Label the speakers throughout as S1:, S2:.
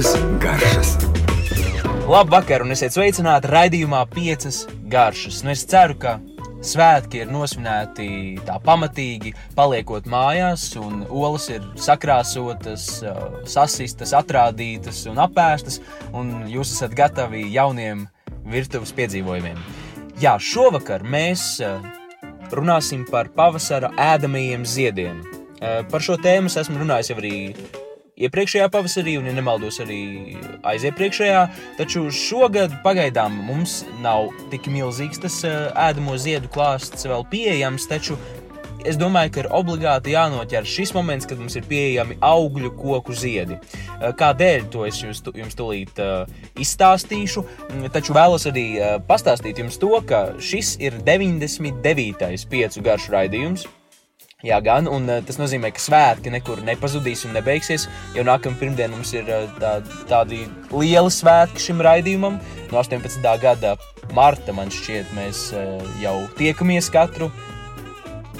S1: piecas garšas.
S2: Labvakar, un esiet sveicināti raidījumā piecas garšas. Nu, es ceru, ka svētki ir nosvinēti tā pamatīgi, paliekot mājās, un olas ir sakrāsotas, sasistas, atrādītas un apēstas, un jūs esat gatavi jauniem virtuves piedzīvojumiem. Jā, šovakar mēs runāsim par pavasara ēdamajiem ziediem. Par šo tēmu esmu runājis arī iepriekšējā pavasarī, un, ja nemaldos, arī aiziepriekšējā. Taču šogad pagaidām mums nav tik milzīgs tas ēdamo ziedu klāsts vēl pieejams. Taču es domāju, ka ir obligāti jānoķer šis moments, kad mums ir pieejami augļu koku ziedi. Kādēļ to es jums, jums tūlīt uh, izstāstīšu, taču vēlos arī uh, pastāstīt jums to, ka šis ir 99. piecu garšu raidījums. Jā, gan, un uh, tas nozīmē, ka svētki nekur nepazudīs un nebeigsies. Jau nākamā pirmdiena mums ir uh, tā, tādi lieli svētki šim raidījumam. No 18. gada marta man šķiet, mēs uh, jau tiekamies katru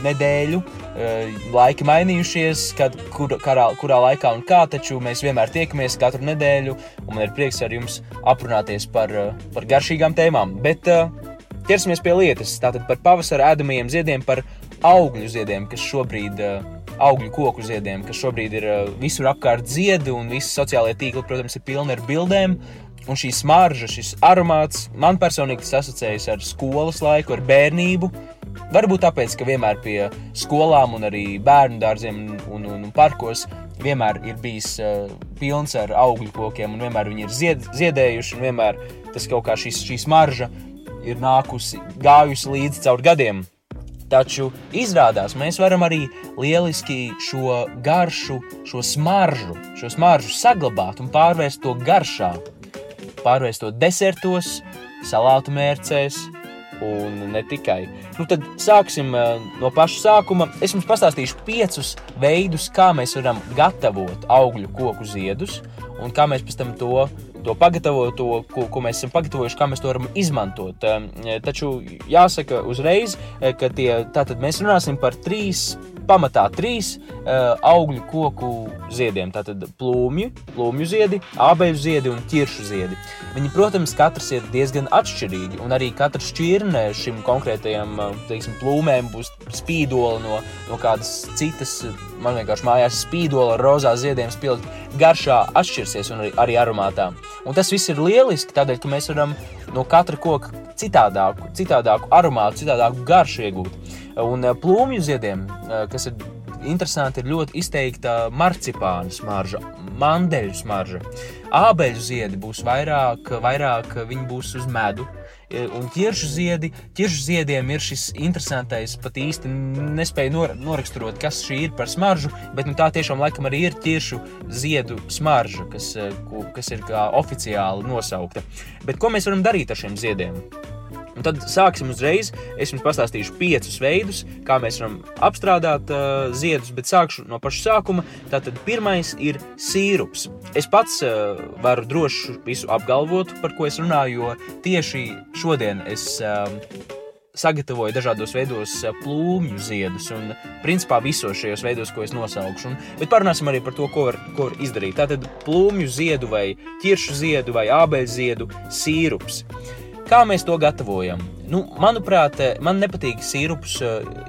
S2: nedēļu. Laiki mainījušies, kad, kur, karā, kurā laikā un kā, taču mēs vienmēr tiekamies katru nedēļu, un man ir prieks ar jums aprunāties par, par garšīgām tēmām. Bet ķersimies pie lietas. Tātad par pavasara ēdamajiem ziediem, par augļu ziediem, kas šobrīd ir augļu koku ziediem, kas šobrīd ir visur apkārt ziedi, un visi sociālie tīkli, protams, ir pilni ar bildēm. Un šī smarža, šis aromāts man personīgi tas asociējas ar skolas laiku, ar bērnību. Varbūt tāpēc, ka vienmēr pie skolām un arī bērnu dārziem un, un, un parkos vienmēr ir bijis uh, pilns ar augļu kokiem, un vienmēr viņi ir zied, ziedējuši, un vienmēr tas kaut kā šī smarža ir nākusi, gājusi līdzi caur gadiem. Taču izrādās, mēs varam arī lieliski šo garšu, šo smaržu, šo smaržu saglabāt un pārvērst to garšā. Pārvērst to desertos, salātu mērcēs, un ne tikai. Nu, tad sāksim no paša sākuma. Es jums pastāstīšu piecus veidus, kā mēs varam gatavot augļu koku ziedus un kā mēs pēc tam to to pagatavot, to, ko, ko mēs esam pagatavojuši, kā mēs to varam izmantot. Taču jāsaka uzreiz, ka tie, tātad mēs runāsim par trīs pamatā trīs uh, augļu koku ziediem. Tātad plūmju, plūmju ziedi, ābeļu ziedi un ķiršu ziedi. Viņi, protams, katrs ir diezgan atšķirīgi, un arī katra šķirne šim konkrētajam teiksim, plūmēm būs spīdola no, no kādas citas. Man vienkārši mājās spīdola ar rozā ziediem spilgt garšā atšķirsies un arī, arī aromātā. Un tas viss ir lieliski, tādēļ, ka mēs varam no katra koka citādāku, citādāku aromātu, citādāku garšu iegūt. Un eh, plūmju ziediem, eh, kas ir interesanti, ir ļoti izteikta marcipāna smarža, mandeļu smarža. Ābeļu ziedi būs vairāk, vairāk viņi būs uz medu. Eh, un ķiršu ziedi, ķiršu ziediem ir šis interesantais, pat īsti nespēju nor, noraksturot, kas šī ir par smaržu, bet nu, tā tiešām laikam arī ir ķiršu ziedu smarža, kas, kas ir kā oficiāli nosaukta. Bet ko mēs varam darīt ar šiem ziediem? Un tad sāksim uzreiz. Es jums pastāstīšu piecus veidus, kā mēs varam apstrādāt uh, ziedus, bet sākšu no paša sākuma. Tātad pirmais ir sīrups. Es pats uh, varu droši visu apgalvot, par ko es runāju, jo tieši šodien es. Uh, sagatavoju dažādos veidos uh, plūmju ziedus, un principā visos šajos veidos, ko es nosaukšu. Un, bet parunāsim arī par to, ko var, ko var izdarīt. Tātad plūmju ziedu, vai ķiršu ziedu, vai ābeļu ziedu sīrups. Kā mēs to gatavojam? Nu, manuprāt, man nepatīk sīrups.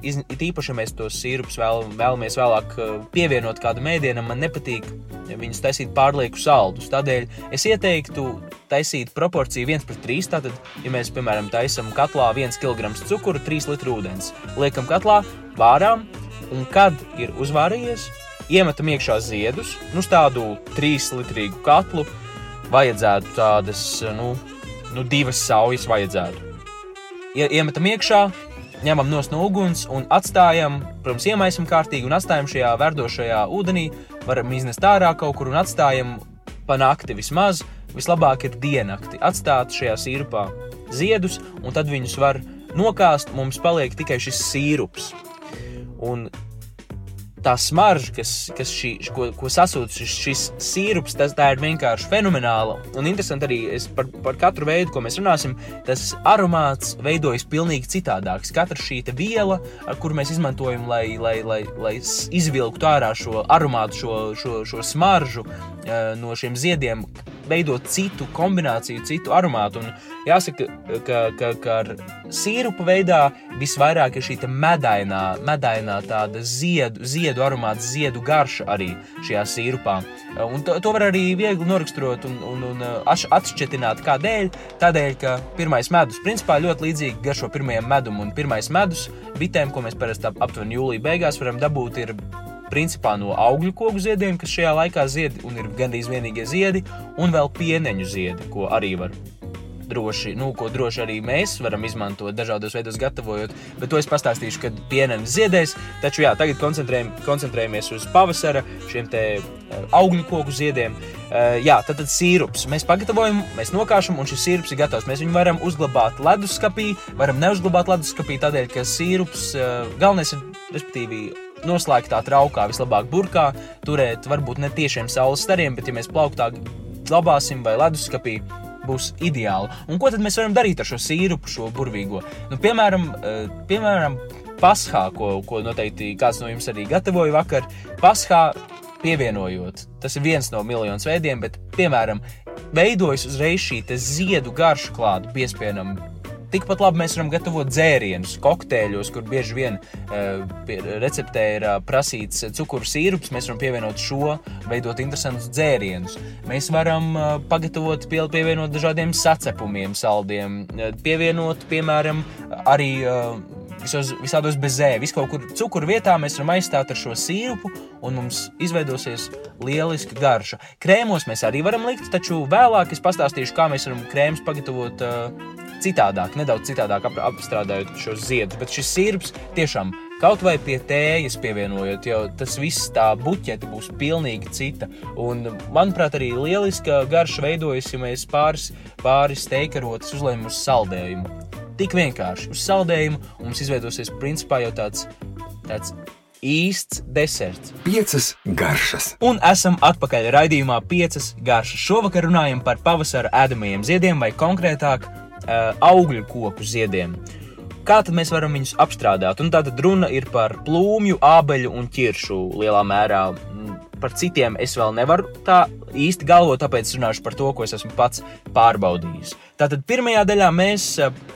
S2: It īpaši, ja mēs tos sīrupus vēl, vēlamies vēlāk eh, pievienot kādam ēdienam, man nepatīk viņus taisīt pārlieku saldus. Tādēļ es ieteiktu taisīt proporciju 1 pret 3. Tātad, ja mēs, piemēram, taisām katlā 1 kg cukuru, 3 litru ūdens, liekam katlā, vārām, un kad ir uzvārījies, iemetam iekšā ziedus, nu, tādu 3 litrīgu katlu, vajadzētu tādas, nu, nu, divas saujas vajadzētu. Ie, iemetam iekšā, ņemam no uguns un atstājam, protams, iemaisam kārtīgi un atstājam šajā verdošajā ūdenī. Varam iznest ārā kaut kur un atstājam pa nakti vismaz. Vislabāk ir diennakti atstāt šajā sīrupā ziedus, un tad viņus var nokāst. Mums paliek tikai šis sīrups. Un tā smarža, kas, kas šī, ko, ko sasūta šis, šis sīrups, tas ir vienkārši fenomenāli. Un interesanti arī par, par katru veidu, ko mēs runāsim, tas aromāts veidojas pilnīgi citādāks. Katra šī viela, kuru mēs izmantojam, lai, lai, lai, lai izvilktu ārā šo aromātu, šo, šo, šo smaržu eh, no šiem ziediem, veidot citu kombināciju, citu aromātu. Un jāsaka, ka, ka, ka ar sīrupu veidā visvairāk ir šī medainā, medainā tāda ziedu, ziedu aromāta, ziedu garša arī šajā sīrupā. Un to, to var arī viegli noraksturot un, un, un atšķirt, kādēļ. Tādēļ, ka pirmais medus principā ļoti līdzīgi garšo pirmajam medum, un pirmais medus bitēm, ko mēs parasti aptuveni jūlijā beigās varam dabūt, ir principā no augļu koku ziediem, kas šajā laikā zied un ir gandrīz vienīgie ziedi, un vēl pieneņu ziedi, ko arī var droši, nu, ko droši arī mēs varam izmantot dažādos veidos, gatavojot. Bet to es pastāstīšu, kad pienenes ziedēs. Taču jā, tagad koncentrējam, koncentrējamies uz pavasara šiem te uh, augļu koku ziediem. Uh, jā, tad, tad sīrups mēs pagatavojam, mēs nokāšam, un šis sīrups ir gatavs. Mēs viņu varam uzglabāt leduskapī, varam neuzglabāt leduskapī, tādēļ, ka sīrups uh, galvenais ir, respektīvi, noslēgtā traukā, vislabāk burkā, turēt varbūt ne tiešiem saules stariem, bet ja mēs plauktā glabāsim vai leduskapī, būs ideāli. Un ko tad mēs varam darīt ar šo sīrupu, šo burvīgo? Nu, piemēram, eh, piemēram Paskā, ko, ko noteikti kāds no jums arī gatavoja vakar. Paskā pievienojot, tas ir viens no miljoniem veidiem, bet, piemēram, veidojas uzreiz šī ziedu garša klāta, piespienam Tikpat labi mēs varam gatavot dzērienus, kokteļos, kur bieži vien uh, receptē ir uh, prasīts cukuru sīrups. Mēs varam pievienot šo, veidot interesantus dzērienus. Mēs varam uh, pagatavot, pie, pievienot dažādiem sacepumiem, saldiem, pievienot, piemēram, arī. Visos, visādos bezē, visu kaut kur cukuru vietā mēs varam aizstāt ar šo sīrupu, un mums izveidosies lieliska garša. Krēmos mēs arī varam likt, taču vēlāk es pastāstīšu, kā mēs varam krēmus pagatavot uh, citādāk, nedaudz citādāk ap, apstrādājot šos ziedus. Bet šis sirds tiešām kaut vai pie tējas pievienojot, jo tas viss tā buķete būs pilnīgi cita. Un, manuprāt, arī lieliska garša veidojas, ja mēs pāris, pāris teikarotas uzliekam uz saldējumu. Tik vienkārši uz saldējumu mums izveidosies principā jau tāds. tāds īsts deserts.
S1: Piecas garšas.
S2: Un esam atpakaļ raidījumā Piecas garšas. Šovakar runājam par pavasara ēdamajiem ziediem, vai konkrētāk augļu koku ziediem. Kā tad mēs varam viņus apstrādāt? Un tātad runa ir par plūmju, ābeļu un ķiršu lielā mērā. Mm, par citiem es vēl nevaru tā īsti galvot, tāpēc runāšu par to, ko es esmu pats pārbaudījis. Tātad pirmajā daļā mēs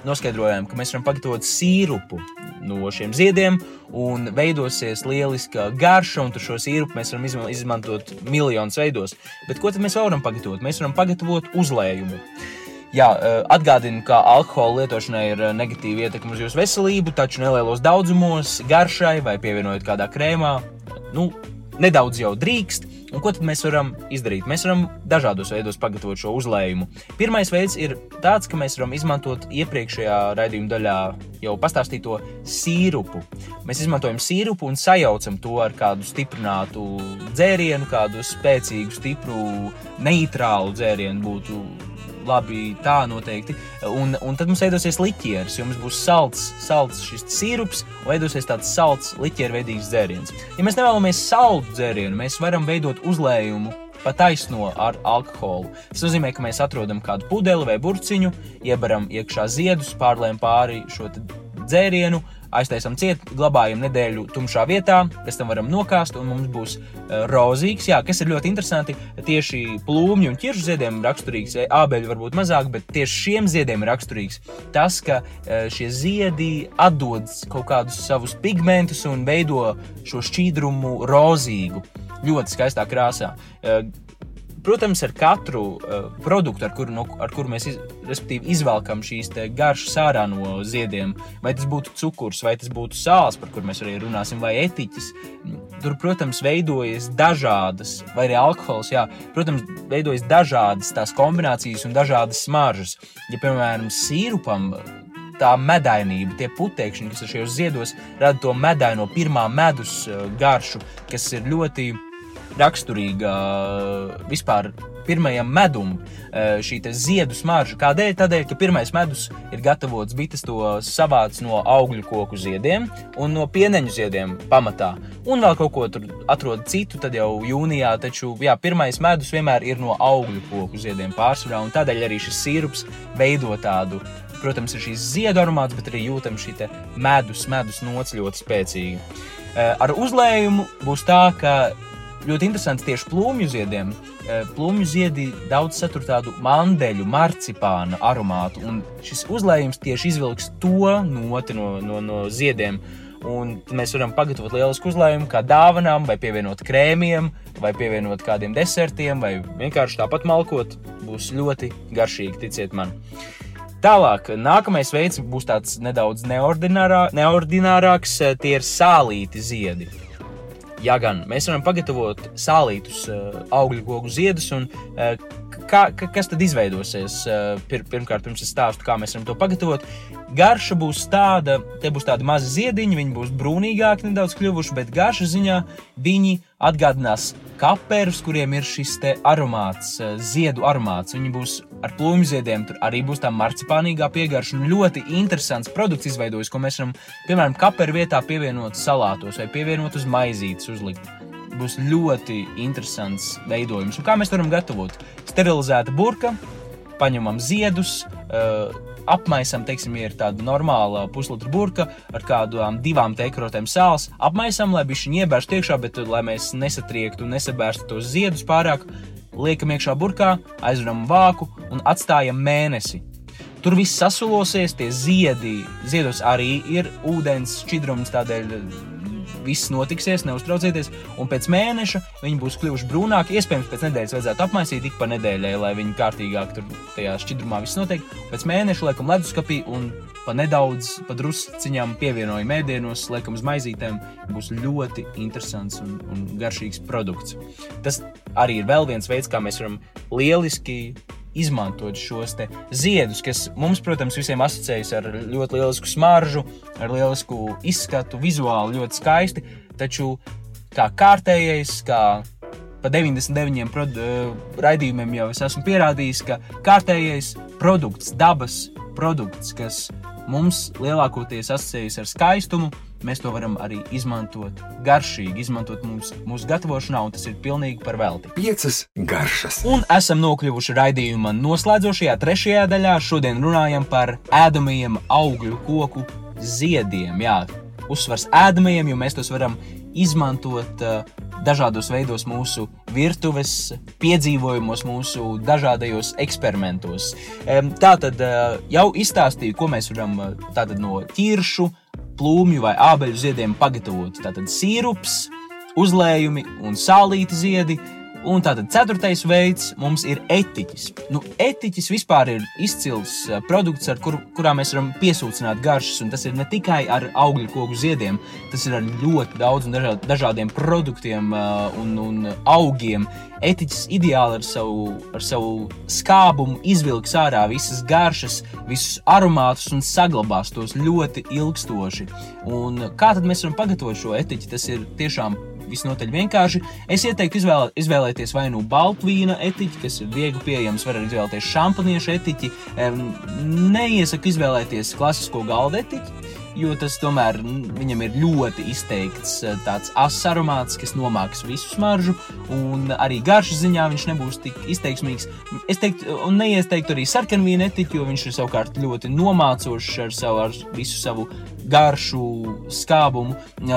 S2: noskaidrojām, ka mēs varam pagatavot sīrupu no šiem ziediem, un veidosies lieliska garša, un šo sīrupu mēs varam izmantot miljonus veidos. Bet ko tad mēs varam pagatavot? Mēs varam pagatavot uzlējumu. Jā, atgādinu, ka alkohola lietošanai ir negatīva ietekme uz jūsu veselību, taču nelielos daudzumos, garšai vai pievienojot kādā krēmā, nu, nedaudz jau drīkst. Un ko tad mēs varam izdarīt? Mēs varam dažādos veidos pagatavot šo uzlējumu. Pirmais veids ir tāds, ka mēs varam izmantot iepriekšējā raidījuma daļā jau pastāstīto sīrupu. Mēs izmantojam sīrupu un sajaucam to ar kādu stiprinātu dzērienu, kādu spēcīgu, stipru, neitrālu dzērienu būtu labi, tā noteikti. Un, un tad mums veidosies liķieris, jo mums būs salds, salds šis sīrups un veidosies tāds salds, liķierveidīgs dzēriens. Ja mēs nevēlamies saldu dzērienu, mēs varam veidot uzlējumu pa taisno ar alkoholu. Tas nozīmē, ka mēs atrodam kādu pudeli vai burciņu, iebaram iekšā ziedus, pārlējam pāri šo dzērienu, aiztaisām ciet, glabājam nedēļu tumšā vietā, pēc tam varam nokāst, un mums būs uh, rozīgs. Jā, kas ir ļoti interesanti, tieši plūmju un ķiršu ziediem raksturīgs, ābeļu varbūt mazāk, bet tieši šiem ziediem ir raksturīgs tas, ka uh, šie ziedi atdod kaut kādus savus pigmentus un veido šo šķīdrumu rozīgu. Ļoti skaistā krāsā. Protams, ar katru uh, produktu, ar kuru, no, ar kuru mēs iz, izvelkam šīs garšas ārā no ziediem, vai tas būtu cukurs, vai tas būtu sāls, par kuriem mēs arī runāsim, vai etiķis, tur, protams, veidojas dažādas, vai arī alkohols, jā, protams, veidojas dažādas tās kombinācijas un dažādas smaržas. Ja, piemēram, sīrupam tā medainība, tie putekļi, kas ir šajos ziedos, rada to medaino pirmā medus uh, garšu, kas ir ļoti raksturīga vispār pirmajam medum šī ziedu smarža. Kādēļ? Tādēļ, ka pirmais medus ir gatavots, bites to savāc no augļu koku ziediem un no pieneņu ziediem pamatā. Un vēl kaut ko tur atrod citu, tad jau jūnijā, taču jā, pirmais medus vienmēr ir no augļu koku ziediem pārsvarā, un tādēļ arī šis sirups veido tādu protams, ir šīs ziedu aromāts, bet arī jūtam šī medus, medus nots ļoti spēcīga. Ar uzlējumu būs tā, ka ļoti interesants tieši plūmju ziediem. Plūmju ziedi daudz satur tādu mandeļu, marcipāna aromātu, un šis uzlējums tieši izvilks to noti no, no, no ziediem. Un mēs varam pagatavot lielisku uzlējumu, kā dāvanām, vai pievienot krēmiem, vai pievienot kādiem desertiem, vai vienkārši tāpat malkot. Būs ļoti garšīgi, ticiet man. Tālāk, nākamais veids būs tāds nedaudz neordinārā, neordinārāks. Tie ir sālīti ziedi. Ja gan mēs varam pagatavot sālītus uh, augļu gogu ziedus, un uh, kā, kas tad izveidosies? Uh, pir, pirmkārt, pirms es stāstu, kā mēs varam to pagatavot. Garša būs tāda, te būs tādi mazi ziediņi, viņi būs brūnīgāki nedaudz kļuvuši, bet garša ziņā viņi atgādinās kaperus, kuriem ir šis aromāts, eh, ziedu aromāts. Viņi būs ar plūmu ziediem, tur arī būs tā marcipānīgā piegarša un ļoti interesants produkts izveidojis, ko mēs varam, piemēram, kaperu vietā pievienot salātos vai pievienot uz maizītes uzlikt. Būs ļoti interesants veidojums. Un kā mēs varam gatavot? Sterilizēta burka, paņemam ziedus, uh, apmaisam, teiksim, ir tāda normāla puslitra burka ar kādām divām tekrotēm sāls. Apmaisam, lai viņš iebērst iekšā, bet lai mēs nesatriektu un nesabērstu tos ziedus pārāk, liekam iekšā burkā, aizveram vāku un atstājam mēnesi. Tur viss sasulosies, tie ziedi, ziedos arī ir ūdens šķidrums, tādēļ viss notiksies, neuztraucieties. Un pēc mēneša viņi būs kļuvuši brūnāki. Iespējams, pēc nedēļas vajadzētu apmaisīt ik pa nedēļai, lai viņi kārtīgāk tur tajā šķidrumā viss notiek. Pēc mēneša liekam leduskapī un pa nedaudz, pa drusciņām pievienojam ēdienos, liekam uz maizītēm. Būs ļoti interesants un, un garšīgs produkts. Tas arī ir vēl viens veids, kā mēs varam lieliski izmantot šos ziedus, kas mums, protams, visiem asociējas ar ļoti lielisku smaržu, ar lielisku izskatu, vizuāli ļoti skaisti. Taču kā kārtējais, kā pa 99 prod, uh, raidījumiem jau es esmu pierādījis, ka kārtējais produkts, dabas produkts, kas mums lielākoties asociējas ar skaistumu, mēs to varam arī izmantot garšīgi, izmantot mums, mūsu gatavošanā, un tas ir pilnīgi par velti.
S1: Piecas garšas.
S2: Un esam nokļuvuši raidījuma noslēdzošajā trešajā daļā. Šodien runājam par ēdamajiem augļu koku ziediem. Jā, uzsvars ēdamajiem, jo mēs tos varam izmantot uh, dažādos veidos mūsu virtuves piedzīvojumos, mūsu dažādajos eksperimentos. Um, tā tad uh, jau izstāstīju, ko mēs varam uh, no ķiršu, plūmju vai ābeļu ziediem pagatavot. Tātad sīrups, uzlējumi un sālīti ziedi. Un tātad ceturtais veids mums ir etiķis. Nu, etiķis vispār ir izcils eh, produkts, ar kur, kurā mēs varam piesūcināt garšas. Un tas ir ne tikai ar augļu koku ziediem, tas ir ar ļoti daudziem dažādiem produktiem eh, un, un augiem. Etiķis ideāli ar savu, ar savu skābumu izvilks ārā visas garšas, visus aromātus un saglabās tos ļoti ilgstoši. Un kā tad mēs varam pagatavot šo etiķi? Tas ir tiešām visnotaļ vienkārši. Es ieteiktu izvēlē, izvēlēties vai nu baltvīna etiķi, kas ir viegli pieejams, var arī izvēlēties šampaniešu etiķi. Neiesaku izvēlēties klasisko galda etiķi jo tas tomēr viņam ir ļoti izteikts eh, tāds asins aromāts, kas nomāks visu smaržu, un arī garšas ziņā viņš nebūs tik izteiksmīgs. Es teiktu, un neieteiktu arī sarkanvīnu etiķu, jo viņš ir savukārt ļoti nomācošs ar, savu, ar visu savu garšu, skābumu.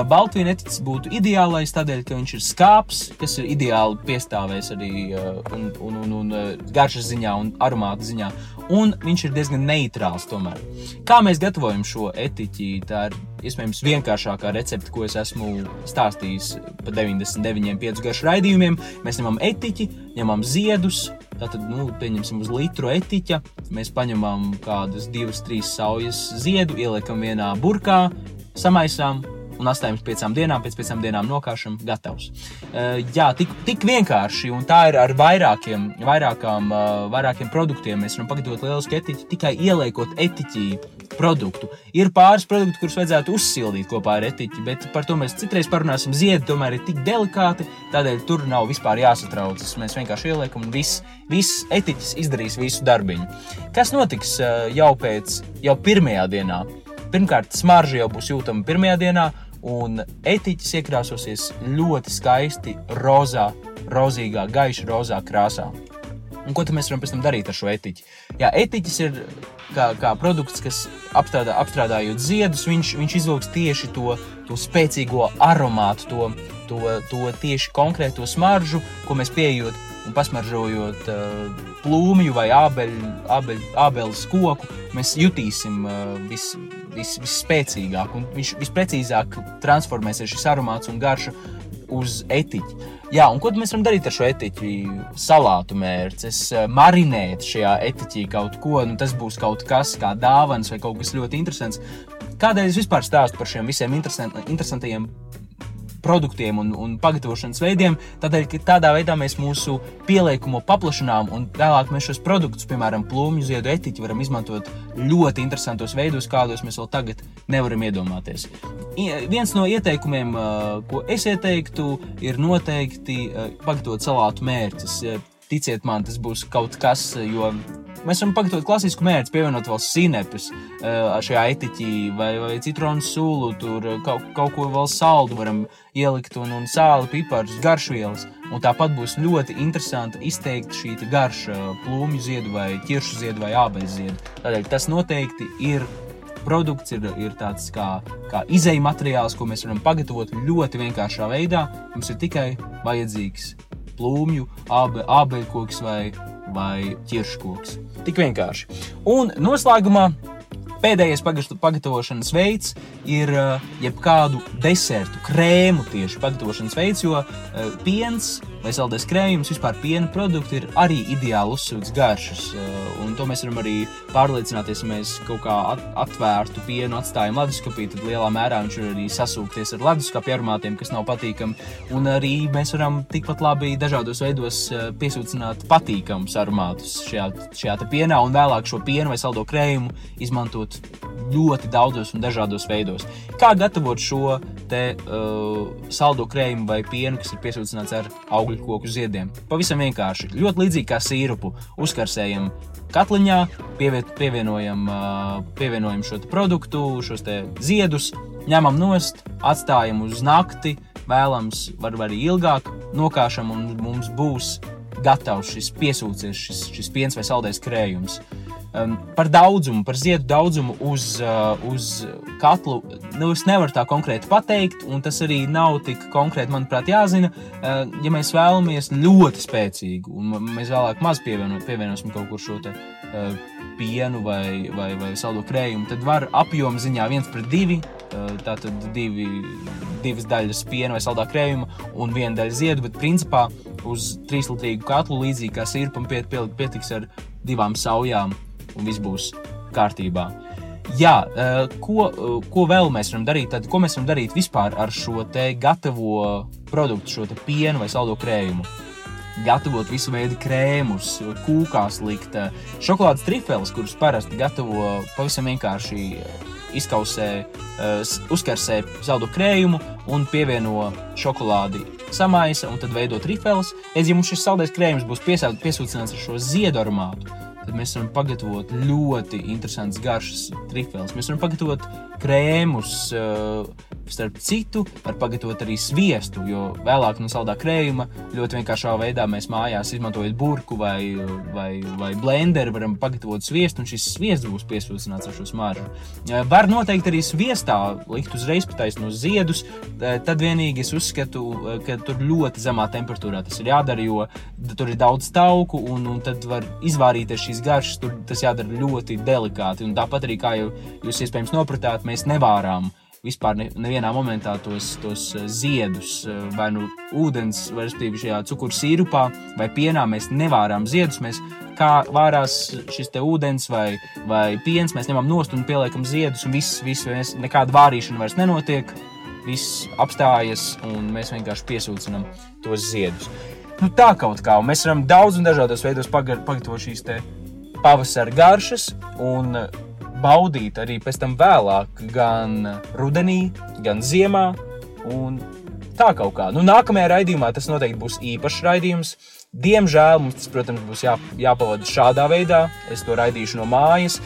S2: Baltvīna etiķis būtu ideālais tādēļ, ka viņš ir skāps, kas ir ideāli piestāvēs arī eh, un, un, un, un eh, garšas ziņā un aromāta ziņā un viņš ir diezgan neitrāls tomēr. Kā mēs gatavojam šo etiķi? Tā ir iespējams vienkāršākā recepte, ko es esmu stāstījis pa 99 piecu garšu raidījumiem. Mēs ņemam etiķi, ņemam ziedus, tātad, nu, pieņemsim uz litru etiķa, mēs paņemam kādas divas, trīs saujas ziedu, ieliekam vienā burkā, samaisām, un atstājums piecām dienām, pēc piecām dienām nokāšam, gatavs. Uh, jā, tik, tik vienkārši, un tā ir ar vairākiem, vairākām, uh, vairākiem produktiem. Mēs varam pagatavot lielisku etiķi tikai ieliekot etiķī produktu. Ir pāris produktu, kurus vajadzētu uzsildīt kopā ar etiķi, bet par to mēs citreiz parunāsim. Ziedi tomēr ir tik delikāti, tādēļ tur nav vispār jāsatraucas. Mēs vienkārši ieliekam un viss, viss etiķis izdarīs visu darbiņu. Kas notiks uh, jau pēc, jau pirmajā dienā? Pirmkārt, smarža jau būs jūtama pirmajā dienā, un etiķis iekrāsosies ļoti skaisti rozā, rozīgā, gaiša rozā krāsā. Un ko mēs varam pēc tam darīt ar šo etiķi? Jā, etiķis ir kā, kā produkts, kas apstrādā, apstrādājot ziedus, viņš, viņš izvilks tieši to, to spēcīgo aromātu, to, to, to tieši konkrēto smaržu, ko mēs pieejot un pasmaržojot uh, plūmju vai ābeļu, ābeļu, ābeles koku, mēs jutīsim uh, vis, vis, visspēcīgāk viņš visprecīzāk transformēsies šis aromāts un garša uz etiķi. Jā, un ko mēs varam darīt ar šo etiķi? Salātu mērķis, marinēt šajā etiķī kaut ko. Nu, tas būs kaut kas kā dāvāns vai kaut kas ļoti interesants. Kādēļ es vispār stāstu par šiem visiem interesantajiem produktiem un, un pagatavošanas veidiem. Tādēļ, ka tādā veidā mēs mūsu pieliekumu paplašinām un vēlāk mēs šos produktus, piemēram, plūmju ziedu etiķi, varam izmantot ļoti interesantos veidos, kādos mēs vēl tagad nevaram iedomāties. Viens no ieteikumiem, ko es ieteiktu, ir noteikti pagatavot salātu mērķis. Ticiet man, tas būs kaut kas, jo Mēs varam pagatavot klasisku mērķi, pievienot vēl sinepes šajā etiķī, vai, vai citronu sulu, tur kaut, kaut ko vēl saldu varam ielikt, un, un sāli, pipars, garšvielas. Un tāpat būs ļoti interesanti izteikt šī garša plūmju ziedu, vai ķiršu ziedu, vai ābeļu ziedu. Tādēļ tas noteikti ir produkts ir, ir tāds kā, kā izēja materiāls, ko mēs varam pagatavot ļoti vienkāršā veidā. Mums ir tikai vajadzīgs plūmju, abe, ābeļkoks vai vai ķirškoks. Tik vienkārši. Un noslēgumā pēdējais pagatavošanas veids ir uh, jebkādu desertu, krēmu tieši pagatavošanas veids, jo uh, piens vai saldais krējums, vispār piena produkti ir arī ideāli uzsūkts garšas. Uh, un to mēs varam arī pārliecināties, ja mēs kaut kā atvērtu pienu atstājam leduskapī, tad lielā mērā viņš var arī sasūkties ar leduskapī aromātiem, kas nav patīkami. Un arī mēs varam tikpat labi dažādos veidos piesūcināt patīkamus aromātus šajā, šajā pienā un vēlāk šo pienu vai saldo krējumu izmantot ļoti daudzos un dažādos veidos. Kā gatavot šo te, uh, saldo krējumu vai pienu, kas ir piesūcināts ar augļu koku ziediem? Pavisam vienkārši. Ļoti līdzīgi kā sīrupu. Uzkarsējam katliņā, pieviet, pievienojam, uh, pievienojam šo produktu, šos ziedus, ņemam nost, atstājam uz nakti, vēlams, var arī ilgāk, nokāšam un mums būs gatavs šis piesūcies, šis, šis piens vai saldais krējums. Um, par daudzumu, par ziedu daudzumu uz, uh, uz katlu nu, es nevaru tā konkrēti pateikt, un tas arī nav tik konkrēti, manuprāt, jāzina. Uh, ja mēs vēlamies ļoti spēcīgu, un mēs vēlāk maz pievienot, pievienosim kaut kur šo te, uh, pienu vai, vai, vai saldo krējumu, tad var apjoma ziņā viens pret divi. Tātad divi, divas daļas piena vai saldā krējuma un viena daļa ziedu, bet principā uz trīslitrīgu katlu līdzīgi kā sirpam piet, pietiks ar divām saujām un viss būs kārtībā. Jā, eh, ko, eh, ko vēl mēs varam darīt? Tad, ko mēs varam darīt vispār ar šo gatavo produktu, šo pienu vai saldo krējumu? Gatavot visu veidu krēmus, kūkās likt eh, šokolādes trifeles, kurus parasti gatavo pavisam vienkārši izkausē, uzkarsē saldo krējumu un pievieno šokolādi samaisa un tad veido trifeles. Es, ja mums šis saldais krējums būs piesūcināts ar šo ziedu aromātu, tad mēs varam pagatavot ļoti interesantas garšas trifels. Mēs varam pagatavot krēmus, uh, Starp citu, var pagatavot arī sviestu, jo vēlāk no saldā krējuma ļoti vienkāršā veidā mēs mājās izmantojot burbuļu vai, vai, vai blenderu, varam pagatavot sviestu, un šis sviests būs piesūcināts ar šo smaržu. Var noteikti arī sviestā likt uzreiz pataisnot ziedus, tad vienīgi es uzskatu, ka tur ļoti zemā temperatūrā tas ir jādara, jo tur ir daudz tauku, un, un tad var izvairīties šīs garšas. Tur tas jādara ļoti delikāti. Un tāpat arī, kā jau jūs iespējams nopratāt, mēs nevārām vispār ne, nevienā momentā tos, tos eh, ziedus, eh, vai nu ūdens, vai respektīvi šajā cukuru sīrupā vai pienā mēs nevārām ziedus. Mēs kā vārās šis ūdens vai, vai piens, mēs ņemam nost un pieliekam ziedus, un viss, viss, viss nekāda vārīšana vairs nenotiek. Viss apstājas, un mēs vienkārši piesūcinām tos ziedus. Nu, tā kaut kā, un mēs varam daudz un dažādos veidos pagatavot šīs pavasara garšas, un baudīt arī pēc tam vēlāk, gan rudenī, gan ziemā. Tā kaut kā. Nu, nākamajā raidījumā tas noteikti būs īpašs raidījums. Diemžēl mums tas, protams, būs jā, jāpavada šādā veidā. Es to raidīšu no mājas.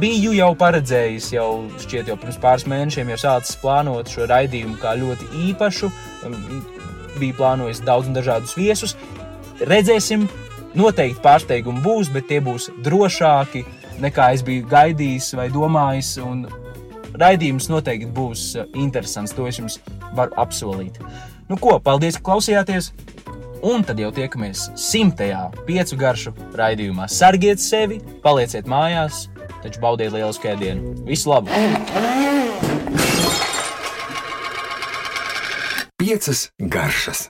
S2: Biju jau paredzējis, jau šķiet, jau pirms pāris mēnešiem, jau sācis plānot šo raidījumu kā ļoti īpašu. Biju plānojis daudz un dažādus viesus. Redzēsim, noteikti pārsteigumi būs, bet tie būs drošāki nekā es biju gaidījis vai domājis. Raidījums noteikti būs interesants. To es jums varu apsolīt. Nu, ko, paldies, ka klausījāties! Un tad jau tiekamies simtajā piecu garšu raidījumā. Sargiet sevi, palieciet mājās, taču baudiet lielu skēdienu. Visu labu!
S1: Piecas garšas.